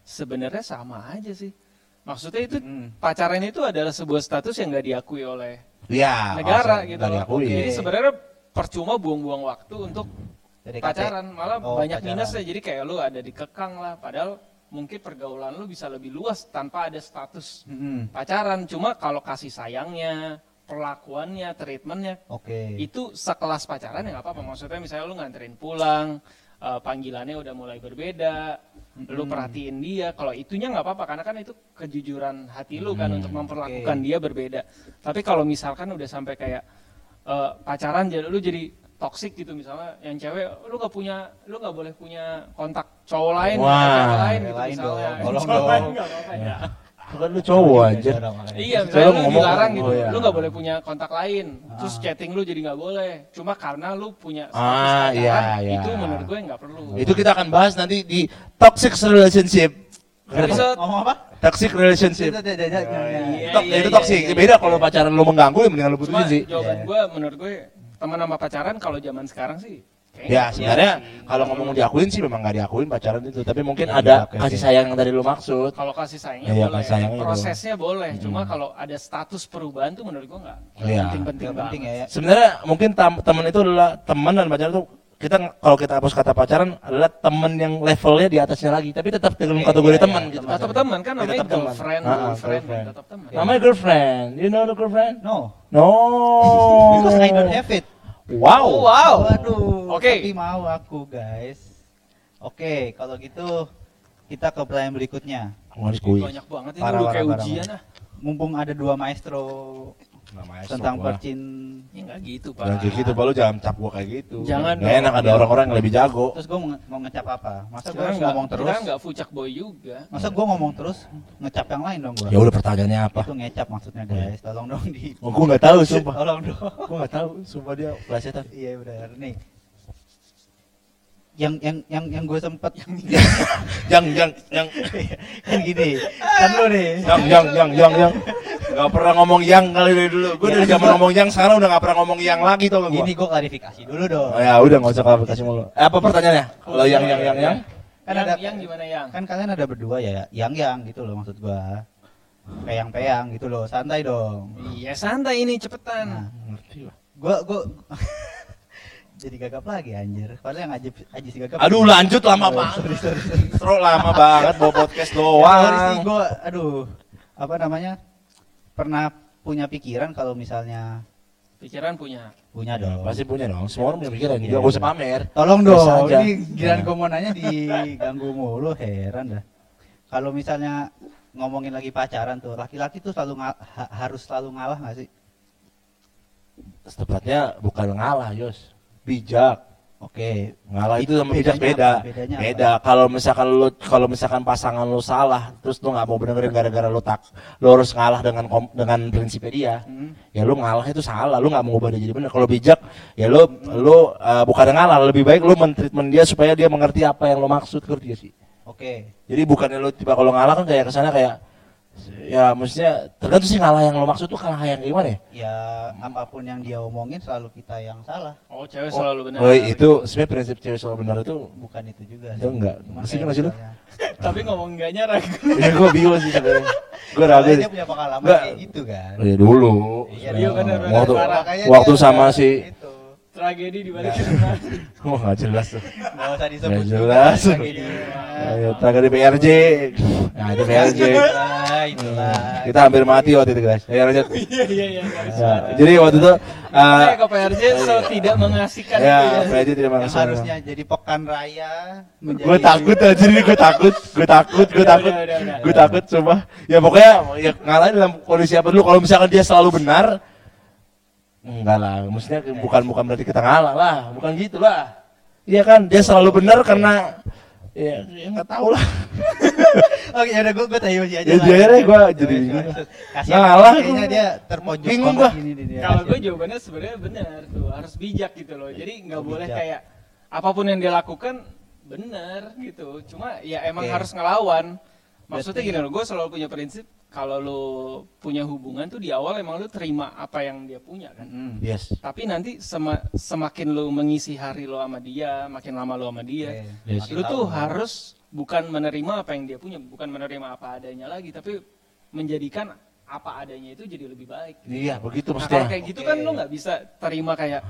sebenarnya sama aja sih. Maksudnya itu Mm. pacaran itu adalah sebuah status yang nggak diakui oleh Iya. negara gitu loh. diakui. Jadi sebenarnya percuma buang-buang waktu untuk PDKT. pacaran, malah Oh, banyak pacaran. minusnya. Jadi kayak lu ada dikekang lah, padahal mungkin pergaulan lu bisa lebih luas tanpa ada status Mm-mm. pacaran. Cuma kalau kasih sayangnya, perlakuannya, treatmentnya, Oke. itu sekelas pacaran ya nggak apa-apa. Maksudnya misalnya lu nganterin pulang, eh, panggilannya udah mulai berbeda, lu perhatiin dia. Kalau itunya nggak apa-apa karena kan itu kejujuran hati lu kan untuk memperlakukan Oke. dia berbeda. Tapi kalau misalkan udah sampai kayak eh, pacaran jadi lu jadi toxic gitu misalnya yang cewek lu nggak punya lu nggak boleh punya kontak cowok lain Wah. cewek lain gitu Lain misalnya dong, tolong Cowok lain apa-apa ya. Kan lu cowok aja. Iya, Misalnya misalnya lu ngomong, dilarang gitu, oh iya. lu nggak boleh punya kontak lain, terus Ah. chatting lu jadi nggak boleh, cuma karena lu punya status Ah, pacaran, iya, iya. itu menurut gue nggak perlu. Itu kita akan bahas nanti di toxic relationship. Episode Ngomong apa? Toxic relationship. Iya, iya, itu iya, toxic. iya, Beda iya. kalau pacaran lu mengganggu ya mendingan lu putusin sih. jawaban Iya. gue menurut gue teman sama pacaran kalau zaman sekarang sih Ya sebenarnya kalau ngomong diakuin sih memang nggak diakuin pacaran itu, tapi mungkin Iya, ada oke, kasih sayang yang tadi lu maksud. kalau kasih sayangnya Iya, boleh, kasih sayangnya prosesnya boleh, cuma kalau ada status perubahan tuh menurut gue nggak Iya. penting-penting Nggak penting ya. Sebenarnya mungkin tam- teman itu adalah teman dan pacaran itu kita kalau kita hapus kata pacaran adalah teman yang levelnya di atasnya lagi, tapi tetap dalam Oke, kategori iya, teman iya, gitu. teman. Tetap teman kan Iya, namanya tetap teman. girlfriend, Ah, ah, girlfriend, girlfriend. tetap teman. Namanya girlfriend. You know the girlfriend? No. No. Because I don't have it. Wow. Oh, wow. Waduh. Oke. Tapi mau aku, guys. Oke, kalau gitu kita ke pertanyaan berikutnya. Harus. Banyak banget ini udah kayak ujian ah. Mumpung ada dua maestro tentang percin. Ya nggak gitu, Pak. Jangan kayak gitu, Pak. Lu jangan cap gua kayak gitu. Jangan Nggak enak ada orang-orang yang lebih jago. Terus gue mau, mau ngecap apa? Masa gue Kita harus ngomong terus? Kita nggak fucak boy juga. Masa gue ngomong terus ngecap yang lain dong gue? Ya udah pertanyaannya apa? Itu ngecap maksudnya guys. Tolong dong di. Oh, gua nggak tahu, sumpah. Tolong dong. gua nggak tahu, sumpah dia plesetan. Iya benar nih. Yang yang yang yang gue sempet yang yang yang kan gini. Kan lu nih. yang yang yang yang yang nggak pernah ngomong yang kali dari dulu. Gue dari zaman ngomong yang sekarang udah nggak pernah ngomong yang lagi tau gak gua? Gini gue klarifikasi dulu dong. Oh, ya udah nggak usah klarifikasi mulu. Eh, apa pertanyaannya? Kalau yang yang yang yang Kan yang, ada yang gimana yang? kan kalian ada berdua ya, yang yang gitu loh maksud gua. Peyang-peyang gitu loh, santai dong. Iya santai ini Nah, cepetan. ngerti lah. gua gua jadi gagap lagi anjir. Padahal yang aja aja si gagap. Aduh lanjut lama Oh, banget. sorry, sorry, sorry. Terus lama banget bawa podcast Ya, sorry sih, doang. gua aduh apa namanya? Pernah punya pikiran kalau misalnya Pikiran punya. punya Ya, dong. pasti punya dong. Semua orang punya pikiran. Iya, Juga gak usah iya. pamer. Tolong dong, ini giliran Nah. gua mau nanya diganggu mulu, heran dah. Kalau misalnya ngomongin lagi pacaran tuh, laki-laki tuh selalu ha- harus selalu ngalah nggak sih? Tepatnya bukan ngalah, Yos. Bijak. Oke, Ngalah itu sama bijak beda. apa? Bedanya? Beda. Kalau misalkan lu kalau misalkan pasangan lu salah, terus lu nggak mau benerin gara-gara lu tak lu harus ngalah dengan kom- dengan prinsipnya dia. Hmm. Ya lu ngalah itu salah, lu nggak mau ubah dia jadi bener. Kalau bijak, ya lu lu uh, bukan ngalah, lebih baik lu mentreatment dia supaya dia mengerti apa yang lu maksud, ngerti sih? Oke. Jadi bukannya lu tiba kalau ngalah kan kayak ke sana kayak ya maksudnya tergantung sih ngalah yang lo maksud tuh ngalah yang gimana ya? Ya apa pun yang dia omongin selalu kita yang salah. Oh cewek selalu benar. Oh itu sebenarnya prinsip cewek soal benar itu Bukan itu juga. itu enggak. Masih kayak masih lu? Tapi ngomong enggaknya ragu. Ya gue bingung sih sebenarnya. Gue ragu dia punya pengalaman Enggak. kayak gitu kan. Ya dulu. Iya, iya, benar, benar, Waktu waktu sama si. Tragedi di balik Nggak. cerita. Wah nggak jelas tuh. Nggak usah disebut Nggak jelas. tragedi. Ayo tangga di PRJ. Nah itu PRJ. Nah, itulah. Kita hampir mati waktu itu guys. Ya lanjut. Iya iya iya. Ya, baru. jadi waktu itu uh, Kayak ke PRJ so tidak mengasihkan ya itu ya. PJ tidak mengasah. harusnya jadi pekan raya Gue takut aja nih, gue takut, gue takut, gue takut, gue takut, sumpah. Ya pokoknya ya ngalahin dalam kondisi apa dulu. Kalau misalkan dia selalu benar, enggak lah. Maksudnya bukan bukan berarti kita ngalah lah, bukan gitu lah. Iya kan, dia selalu benar karena ya ya nggak tahu lah. Oke, ya udah gue gue tahu aja. Ya, akhirnya gua jadi bingung. Kasihan Ngalah, kayaknya dia terpojok Bingung dia. Kalau gue jawabannya sebenarnya benar tuh, harus bijak gitu loh. Jadi nggak boleh kayak apa pun yang dia lakukan benar gitu. Cuma ya emang Oke. harus ngelawan. Maksudnya gini loh, gue selalu punya prinsip kalau lo punya hubungan tuh di awal emang lo terima apa yang dia punya kan. Mm. Yes. Tapi nanti sema- semakin lo mengisi hari lo sama dia, makin lama lo sama dia, Oke. Yes. Lu tahu tuh harus bukan menerima apa yang dia punya, bukan menerima apa adanya lagi, tapi menjadikan apa adanya itu jadi lebih baik. Iya, begitu Nah, maksudnya. kalau kayak gitu kan lu nggak bisa terima kayak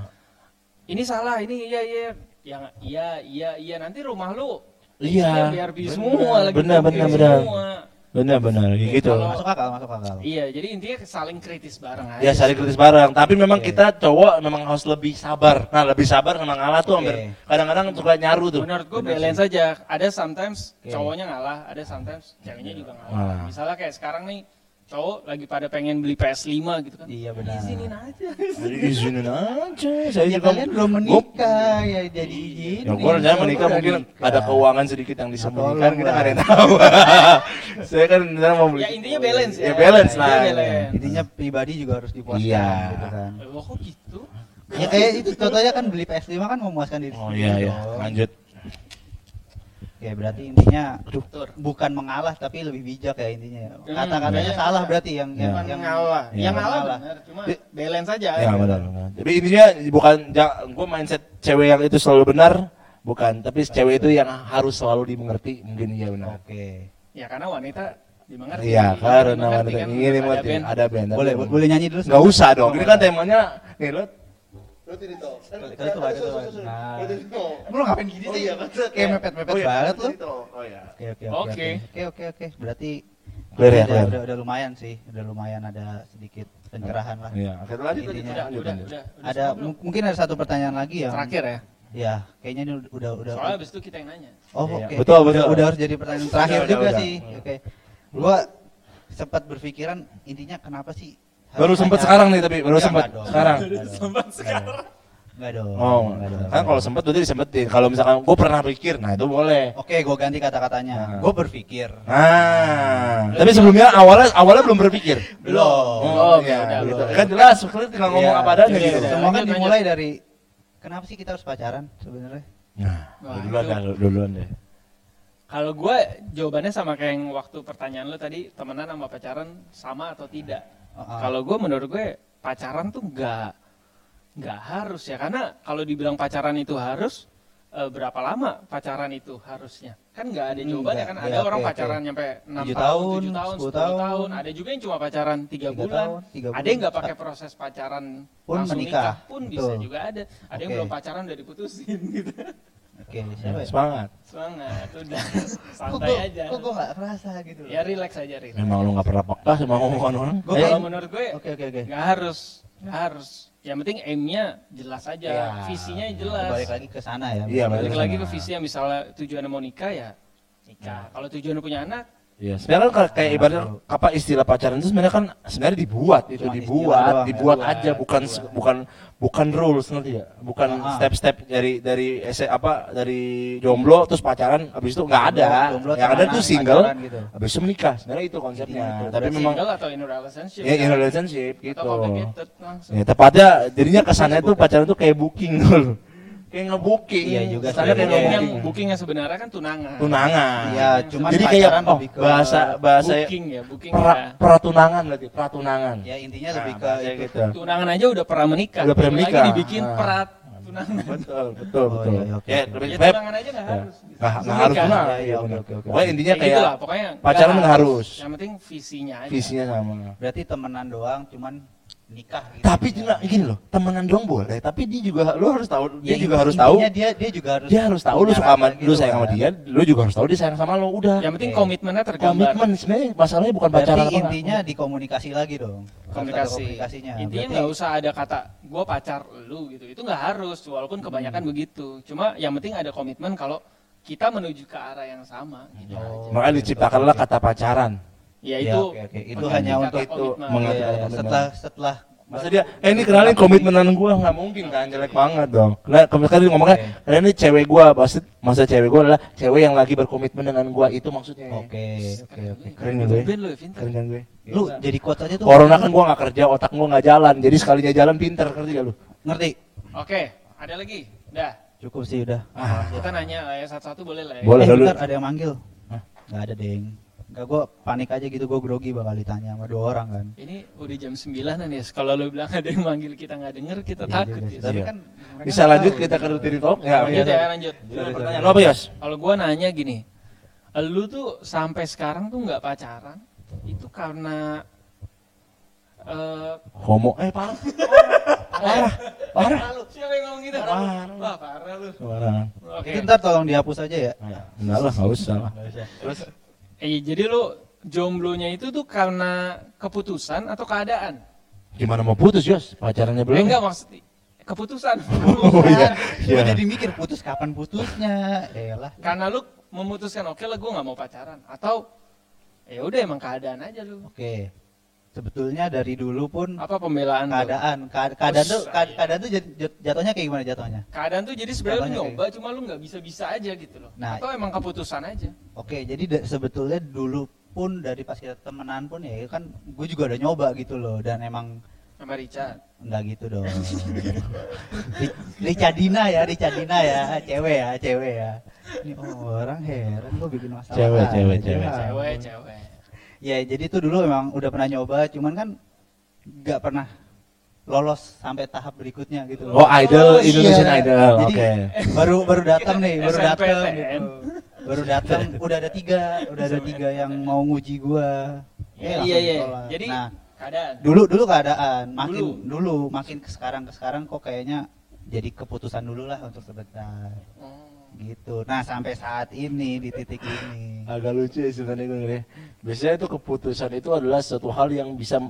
ini salah, ini iya iya, yang iya iya iya nanti rumah lu Iya. biar Benar, bis semua lagi benar, benar, benar. semua. Benar benar gitu. Kalau- Masuk akal, masuk akal. Iya, jadi intinya saling kritis bareng aja. Ya saling kritis bareng, tapi memang Oke. kita cowok memang harus lebih sabar. Nah, lebih sabar memang ngalah tuh hampir kadang-kadang suka nyaru tuh. Menurut gue Benar balance aja. Ada sometimes Oke. cowoknya ngalah, ada sometimes ceweknya juga ngalah. Ngalah. Misalnya kayak sekarang nih cowok lagi pada pengen beli PS5 gitu kan. Iya, benar. Izinin aja. Jadi izinin aja. Saya Ya juga kalian belum menikah ya jadi izin. Ya, gua rencana menikah mungkin ada keuangan sedikit yang disembunyikan kita lah. nggak ada yang tahu. Saya kan rencana mau beli. Ya, intinya balance ya. Ya balance lah. balance. Intinya pribadi juga harus dipuaskan Iya. gitu kan. Loh kok gitu? Ya kayak itu contohnya kan beli PS5 kan memuaskan diri Oh iya iya, lanjut. Ya berarti intinya Betul. bukan mengalah tapi lebih bijak ya intinya. Hmm, Kata-katanya iya. salah berarti yang Ya. Bukan yang ngalah. Ya. Yang ngalah Ngalah. benar, cuma Di- balance aja. Ya benar. benar. Tapi intinya bukan gue mindset cewek yang itu selalu benar, bukan. Tapi cewek itu yang harus selalu dimengerti, mungkin iya benar. Oke. Ya karena wanita dimengerti. Iya, karena Dimengerti wanita kan, ingin ada dimengerti. band. Ada band. Boleh boleh nyanyi dulu. Nggak usah dong. Ini kan temanya nih lo. Itu tuh ada tuh. Nah. Lu ngapain gini sih? Kayak mepet-mepet Oh iya, banget lu. Oh iya. Oke oke Oke. Oke oke oke. Berarti Clear ya, udah, clear. udah, udah lumayan sih. Udah lumayan ada sedikit pencerahan lah. Iya. Lanjut lanjut. Intinya Udah, udah, udah, udah Ada mungkin ada satu pertanyaan lagi yang terakhir ya. Ya, kayaknya ini udah udah Soalnya abis itu kita yang nanya. Oh, Iya. oke. Betul, Udah- betul. Udah, harus jadi pertanyaan terakhir Udah, juga udah, sih. Oke. Gua sempat berpikiran intinya kenapa sih Baru sempet pacaran? sekarang nih tapi baru Ya, dong. sekarang. Sempat sekarang. Enggak dong. Oh, enggak dong. kan kalau sempet berarti disempetin. Kalau misalkan gue pernah pikir, nah itu boleh. Oke, gua ganti kata-katanya. Nah. Gua berpikir. Nah, tapi sebelumnya awalnya awalnya belum berpikir. Belum. Oh, Belum, iya, udah, gitu. belum. Kan jelas, kalian tinggal ngomong Iya, apa adanya gitu. Semua kan dimulai dari kenapa sih kita harus pacaran sebenarnya? Nah, Wah, duluan dah, duluan deh. Kalau gue jawabannya sama kayak yang waktu pertanyaan lo tadi temenan sama pacaran sama atau tidak. Kalau gue menurut gue pacaran tuh nggak nggak harus ya karena kalau dibilang pacaran itu harus eh, berapa lama pacaran itu harusnya kan nggak ada Hmm, jawabannya nggak. kan Ya, ada orang oke, pacaran oke. nyampe 6 Tujuh tahun, tahun, 7 tahun, 10 sepuluh tahun. tahun. ada juga yang cuma pacaran 3 Tiga bulan tahun, ada yang nggak pakai proses pacaran Pun langsung menikah. nikah pun bisa Betul. juga ada ada yang Oke. belum pacaran udah diputusin gitu Oke, siapa ya? Semangat. semangat udah Kok santai gua- aja Kok gua enggak kerasa gitu loh. ya relax aja relax Memang lu gak pernah peka sama ngomongan orang. Gua kalau menurut gue Oke, oke, oke. nggak harus nggak harus yang penting aimnya jelas aja Ya, visinya jelas Balik lagi ke sana ya. Iya, balik balik lagi ke visi yang misalnya tujuannya mau nikah ya nikah kalau tujuannya punya anak Iya, sebenarnya kan kayak- ibaratnya apa istilah pacaran itu sebenarnya kan sebenarnya dibuat itu Cuma dibuat, doang, dibuat aja bukan Dibuat. bukan bukan rules nanti ya. Bukan Ah. step-step dari dari ese apa dari jomblo terus pacaran habis itu nggak ada. Jomblo, Yang ada tuh single gitu. habis itu menikah. Sebenarnya itu konsepnya. Intinya itu. Tapi memang single atau in relationship ya in kan? relationship gitu. atau Ya tepatnya jadinya kesannya tuh pacaran tuh kayak booking dulu. Kayak nge-booking. Iya juga sih. Kesannya kayak Booking yang nge-booking. bookingnya sebenarnya kan tunangan Tunangan. Iya, cuman Jadi kayak oh, lebih ke bahasa bahasa booking ya booking pra, ya pratunangan berarti pratunangan. Ya intinya Nah, lebih ke gitu. tunangan aja udah pernah menikah Udah pernah menikah. lagi dibikin Nah. perat tunangan betul betul Oh, betul. iya, iya, oke, Ya, lebih ya baik tunangan aja nggak Ya. harus nggak nggak harus Menikah. tunangan. Iya, Iya, iya, oke, oke, oke. Pokoknya intinya kayak kayak gitu lah pokoknya pacaran nggak harus. yang penting visinya aja visinya sama. Berarti temenan doang cuman nikah gitu. Tapi juga gini loh, temenan doang boleh, tapi dia juga lu harus tahu, dia Ya, juga harus intinya tahu, dia dia juga harus dia harus tahu lu suka sama rasa lu gitu sayang sama kan. dia, lu juga harus tahu dia sayang sama lu. Udah. Yang penting komitmennya tergambar. Komitmen sebenarnya masalahnya bukan Berarti pacaran apa enggak. intinya dikomunikasi lagi dong. Komunikasi. komunikasinya. Intinya Berarti- nggak usah ada kata gue pacar lu gitu. Itu nggak harus, walaupun Hmm. kebanyakan begitu. Cuma yang penting ada komitmen kalau kita menuju ke arah yang sama. Gitu Oh. aja. Makanya diciptakanlah kata pacaran. Ya Ya, itu. oke, oke. Itu mengganti hanya untuk itu mengatur Iya, iya. komitmen. setelah setelah Masa dia, eh ini kenalin komitmenan gua nggak mungkin kan jelek banget dong. Nah, kemarin dia ngomongnya, karena ini cewek gua, maksud masa cewek gua adalah cewek yang lagi berkomitmen dengan gua itu maksudnya. Oke, oke, oke. Keren ya, gue. Ben lu ya. Keren kan gue? Lu jadi quote aja tuh. Corona kan gua nggak kerja, otak gua nggak jalan, jadi sekalinya jalan pinter, ngerti gak lu? ngerti? Oke, ada lagi. Dah. Cukup sih udah. Kita nanya lah ya satu-satu boleh lah ya. Boleh. eh, ada yang manggil. Hah? Gak ada, Deng. Gak, gue panik aja gitu, gue grogi bakal ditanya sama dua orang kan. Ini udah jam 9 ya. Kalau lu bilang ada yang manggil kita nggak denger, kita Iya takut. juga ya. sih. Tapi Iya. kan Bisa nggak lanjut tahu. kita ke Rutini Talk? Ya, Lanjut iya. ya, lanjut. Pertanyaan apa, Yos? Kalau gua nanya gini, lu tuh sampai sekarang tuh nggak pacaran, itu karena eh Homo. Eh, parah. Parah. Parah. Siapa yang ngomong gitu? Parah. Wah, parah lu. Parah. Oke. Itu ntar tolong dihapus aja ya. Enggak lah, nggak usah lah. Terus? Eh, jadi lu jomblonya itu tuh karena keputusan atau keadaan? Gimana mau putus, Yos? Pacarannya belum? Eh, enggak maksud keputusan. Oh iya. Gue Iya. jadi mikir putus kapan putusnya. Elah. karena lu memutuskan oke lah gua nggak mau pacaran atau ya udah emang keadaan aja lu. Oke. Sebetulnya dari dulu pun Apa pembelaan keadaan Ke- keadaan tuh keadaan tuh jat- jat- jatuhnya kayak gimana jatuhnya? Keadaan tuh jadi sebenarnya lu nyoba cuma lu nggak bisa-bisa aja gitu loh. Nah. atau emang keputusan aja. Oke, jadi da- sebetulnya dulu pun dari pas kita temenan pun ya kan gue juga udah nyoba gitu loh dan emang Sama Richard. Enggak gitu dong. Ri- Rica Dina ya, Rica Dina ya, cewek ya, cewek ya. Ini orang heran gue bikin masalah. Cewek, cewek, cewek. Ah, Cewek, cewek. Ya jadi tuh dulu memang udah pernah nyoba, cuman kan nggak pernah lolos sampai tahap berikutnya gitu. Oh, idol, iya. Indonesian Idol. Jadi, Oke. Baru baru datang nih, baru datang gitu. Baru datang, udah ada tiga, udah ada tiga yang mau nguji gua. Iya, Eh, langsung iya, iya. ditolak. Jadi nah, keadaan. dulu dulu keadaan makin Dulu. dulu, makin ke sekarang ke sekarang kok kayaknya jadi keputusan dulu lah untuk sebentar Oh. Gitu nah sampai saat ini di titik ini Agak lucu ya sebenarnya gue ngeri. Biasanya itu keputusan itu adalah suatu hal yang bisa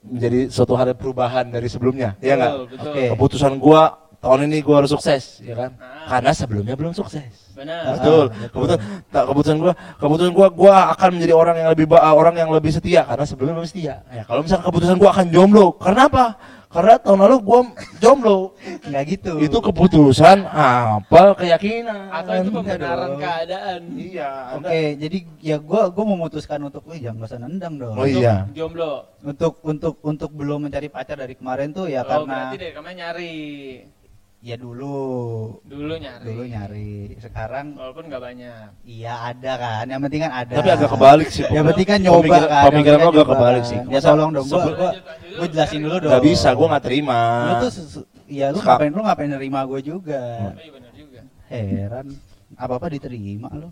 menjadi suatu hal perubahan dari sebelumnya, ya nggak? Betul, betul. Oke. Keputusan gua tahun ini gua harus sukses, ya kan? Nah. Karena sebelumnya belum sukses. Benar. Betul. Ah, betul. Kebetulan tak keputusan gua, keputusan gua gua akan menjadi orang yang lebih ba- orang yang lebih setia karena sebelumnya belum setia. Ya, kalau misalnya keputusan gua akan jomblo, karena apa? Karena tahun lalu gua jomblo. nggak gitu Itu keputusan apa keyakinan. Atau itu pembenaran keadaan. Iya. oke Anda- jadi ya gua gua memutuskan untuk wih jangan usah nendang dong Oh iya. Jomblo. untuk untuk untuk belum mencari pacar dari kemarin tuh ya oh, karena berarti dari kemarin nyari. Ya dulu Dulu nyari. dulu nyari sekarang Walaupun nggak banyak. iya ada kan yang penting kan ada Tapi agak kebalik sih. Ya berarti kan nyoba Pemikiran- kan. Pemikiran yang penting agak nyoba kebalik kan. sih. Ya tolong dong gua gua, gua jelasin dulu dong. Gak bisa, gua nggak terima. Lu tuh ya lu ngapain lu ngapain nerima gua juga. Oh, iya benar juga. Heran. Apa-apa diterima lu.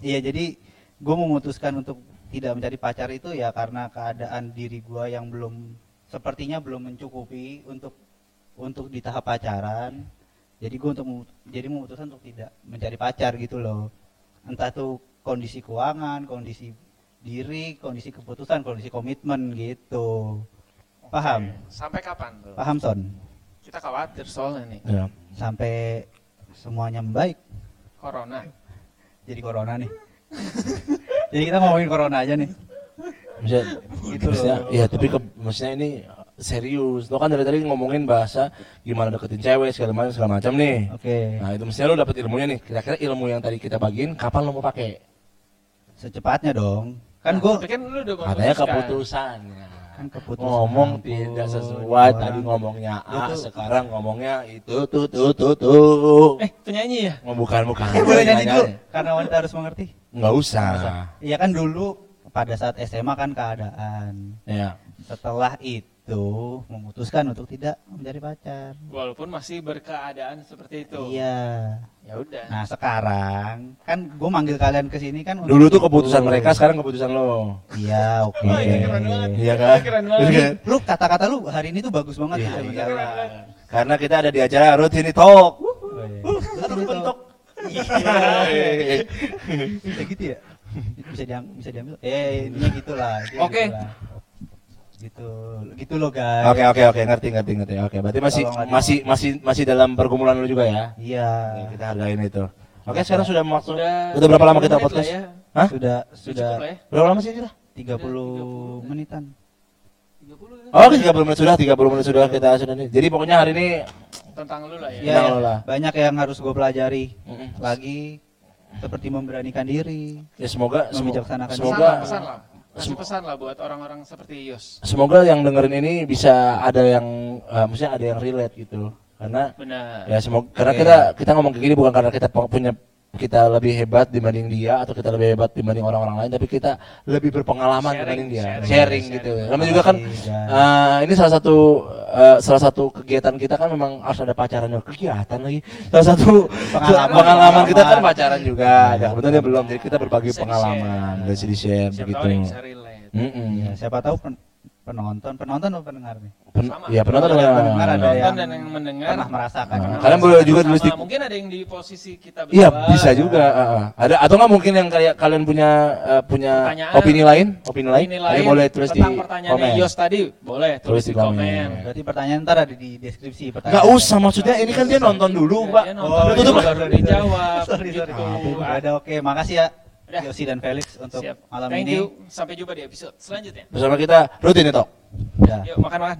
Iya jadi gua memutuskan untuk tidak mencari pacar itu ya karena keadaan diri gua yang belum sepertinya belum mencukupi untuk untuk di tahap pacaran. Jadi gua untuk jadi memutuskan untuk tidak mencari pacar gitu loh. Entah tuh kondisi keuangan, kondisi diri, kondisi keputusan, kondisi komitmen gitu. Paham? Sampai kapan tuh? Paham Son? Kita khawatir soalnya nih. Ya. Sampai semuanya membaik. Corona. Jadi corona nih. jadi kita ngomongin corona aja nih. Maksudnya, Gitu loh. ya tapi ke, maksudnya ini serius. Lo kan dari tadi ngomongin bahasa gimana deketin cewek segala macam segala macam nih. Oke. Nah itu mestinya lo dapet ilmunya nih. Kira-kira ilmu yang tadi kita bagiin kapan lo mau pakai? Secepatnya dong. Kan Nah, gua tapi kan lu udah Katanya memutuskan. keputusan. kan keputusan. Ngomong tidak sesuai. orang. Tadi ngomongnya A, Itu- sekarang ngomongnya itu tuh tuh tuh tuh. Eh, penyanyi ya? Oh, bukan bukan. Eh, boleh nyanyi dulu karena wanita harus mengerti. Nggak usah. Iya kan dulu pada saat SMA kan keadaan. Ya. Setelah itu itu memutuskan untuk tidak mencari pacar. Walaupun masih berkeadaan seperti itu. Iya. Ya udah. Nah sekarang kan gue manggil kalian ke sini kan untuk Dulu tuh itu. keputusan mereka, sekarang keputusan lo. Iya oke. Oh, ini keren banget. Iya kan? Keren banget. Iya kan? Lu kata-kata lu hari ini tuh bagus banget Iya, iya. berjalan. Karena kita ada di acara Rutini Talk. Oh, iya. Bisa gitu ya? Bisa diam bisa diambil. Eh intinya gitulah. Oke. gitulah. Gitu. Gitu loh guys. Oke oke oke ngerti ngerti ngerti. Oke berarti masih masih masih masih dalam pergumulan lu juga ya. Iya. Oke, kita hargain itu. Oke sekarang sudah masuk. Udah, Udah berapa lama 30 kita podcast? ya. Hah? Sudah Sudah sudah ya. Berapa lama sih kita? 30 menitan. 30 Oh, 30 menit sudah, 30 menit sudah kita sudah nih. Jadi pokoknya hari ini tentang lu lah ya. Iya, ya, lo lah. banyak yang harus gue pelajari lagi seperti memberanikan diri. ya semoga semoga semoga lah. Kasih pesan lah buat orang-orang seperti Yos. semoga yang dengerin ini bisa ada yang eh, maksudnya ada yang relate gitu. Karena Benar. ya semoga karena kita kita ngomong kayak gini bukan karena kita pu- punya kita lebih hebat dibanding dia atau kita lebih hebat dibanding orang-orang lain tapi kita lebih berpengalaman Sharing, dibanding dia. sharing, sharing, sharing. gitu. Terima namanya juga kan eh, ini salah satu eh, salah satu kegiatan kita kan memang harus ada pacarannya kegiatan lagi. Salah satu Pengalaman. pengalaman, kita kan pacaran juga. Ya kebetulan dia belum jadi kita berbagi pengalaman. bisa di share begitu. relate. Mm-mm. Ya, siapa tahu pen- penonton, penonton atau pendengar nih? Pen- Sama. ya penonton ada yang dengar, ada Penonton yang dan yang mendengar. pernah merasakan. Nah, kalian boleh juga tulis di- Mungkin ada yang di posisi kita Iya bisa juga. ah, ah. Ada atau nggak mungkin yang kayak kalian punya eh, punya Pertanyaan. opini lain, opini lain, Ini Kalian lain boleh tulis di komen. Yos tadi, boleh tulis, di komen. komen. Berarti pertanyaan ntar ada di deskripsi pertanyaan. Nggak usah maksudnya ini kan dia nonton dulu, Pak. Oh, tutup, Pak. baru dijawab. Sorry, sorry. gitu. Ada oke, makasih ya. Udah. Yosi dan Felix untuk Siap. malam Thank ini. you. Sampai jumpa di episode selanjutnya. Bersama kita rutin itu. Udah. Yuk makan-makan.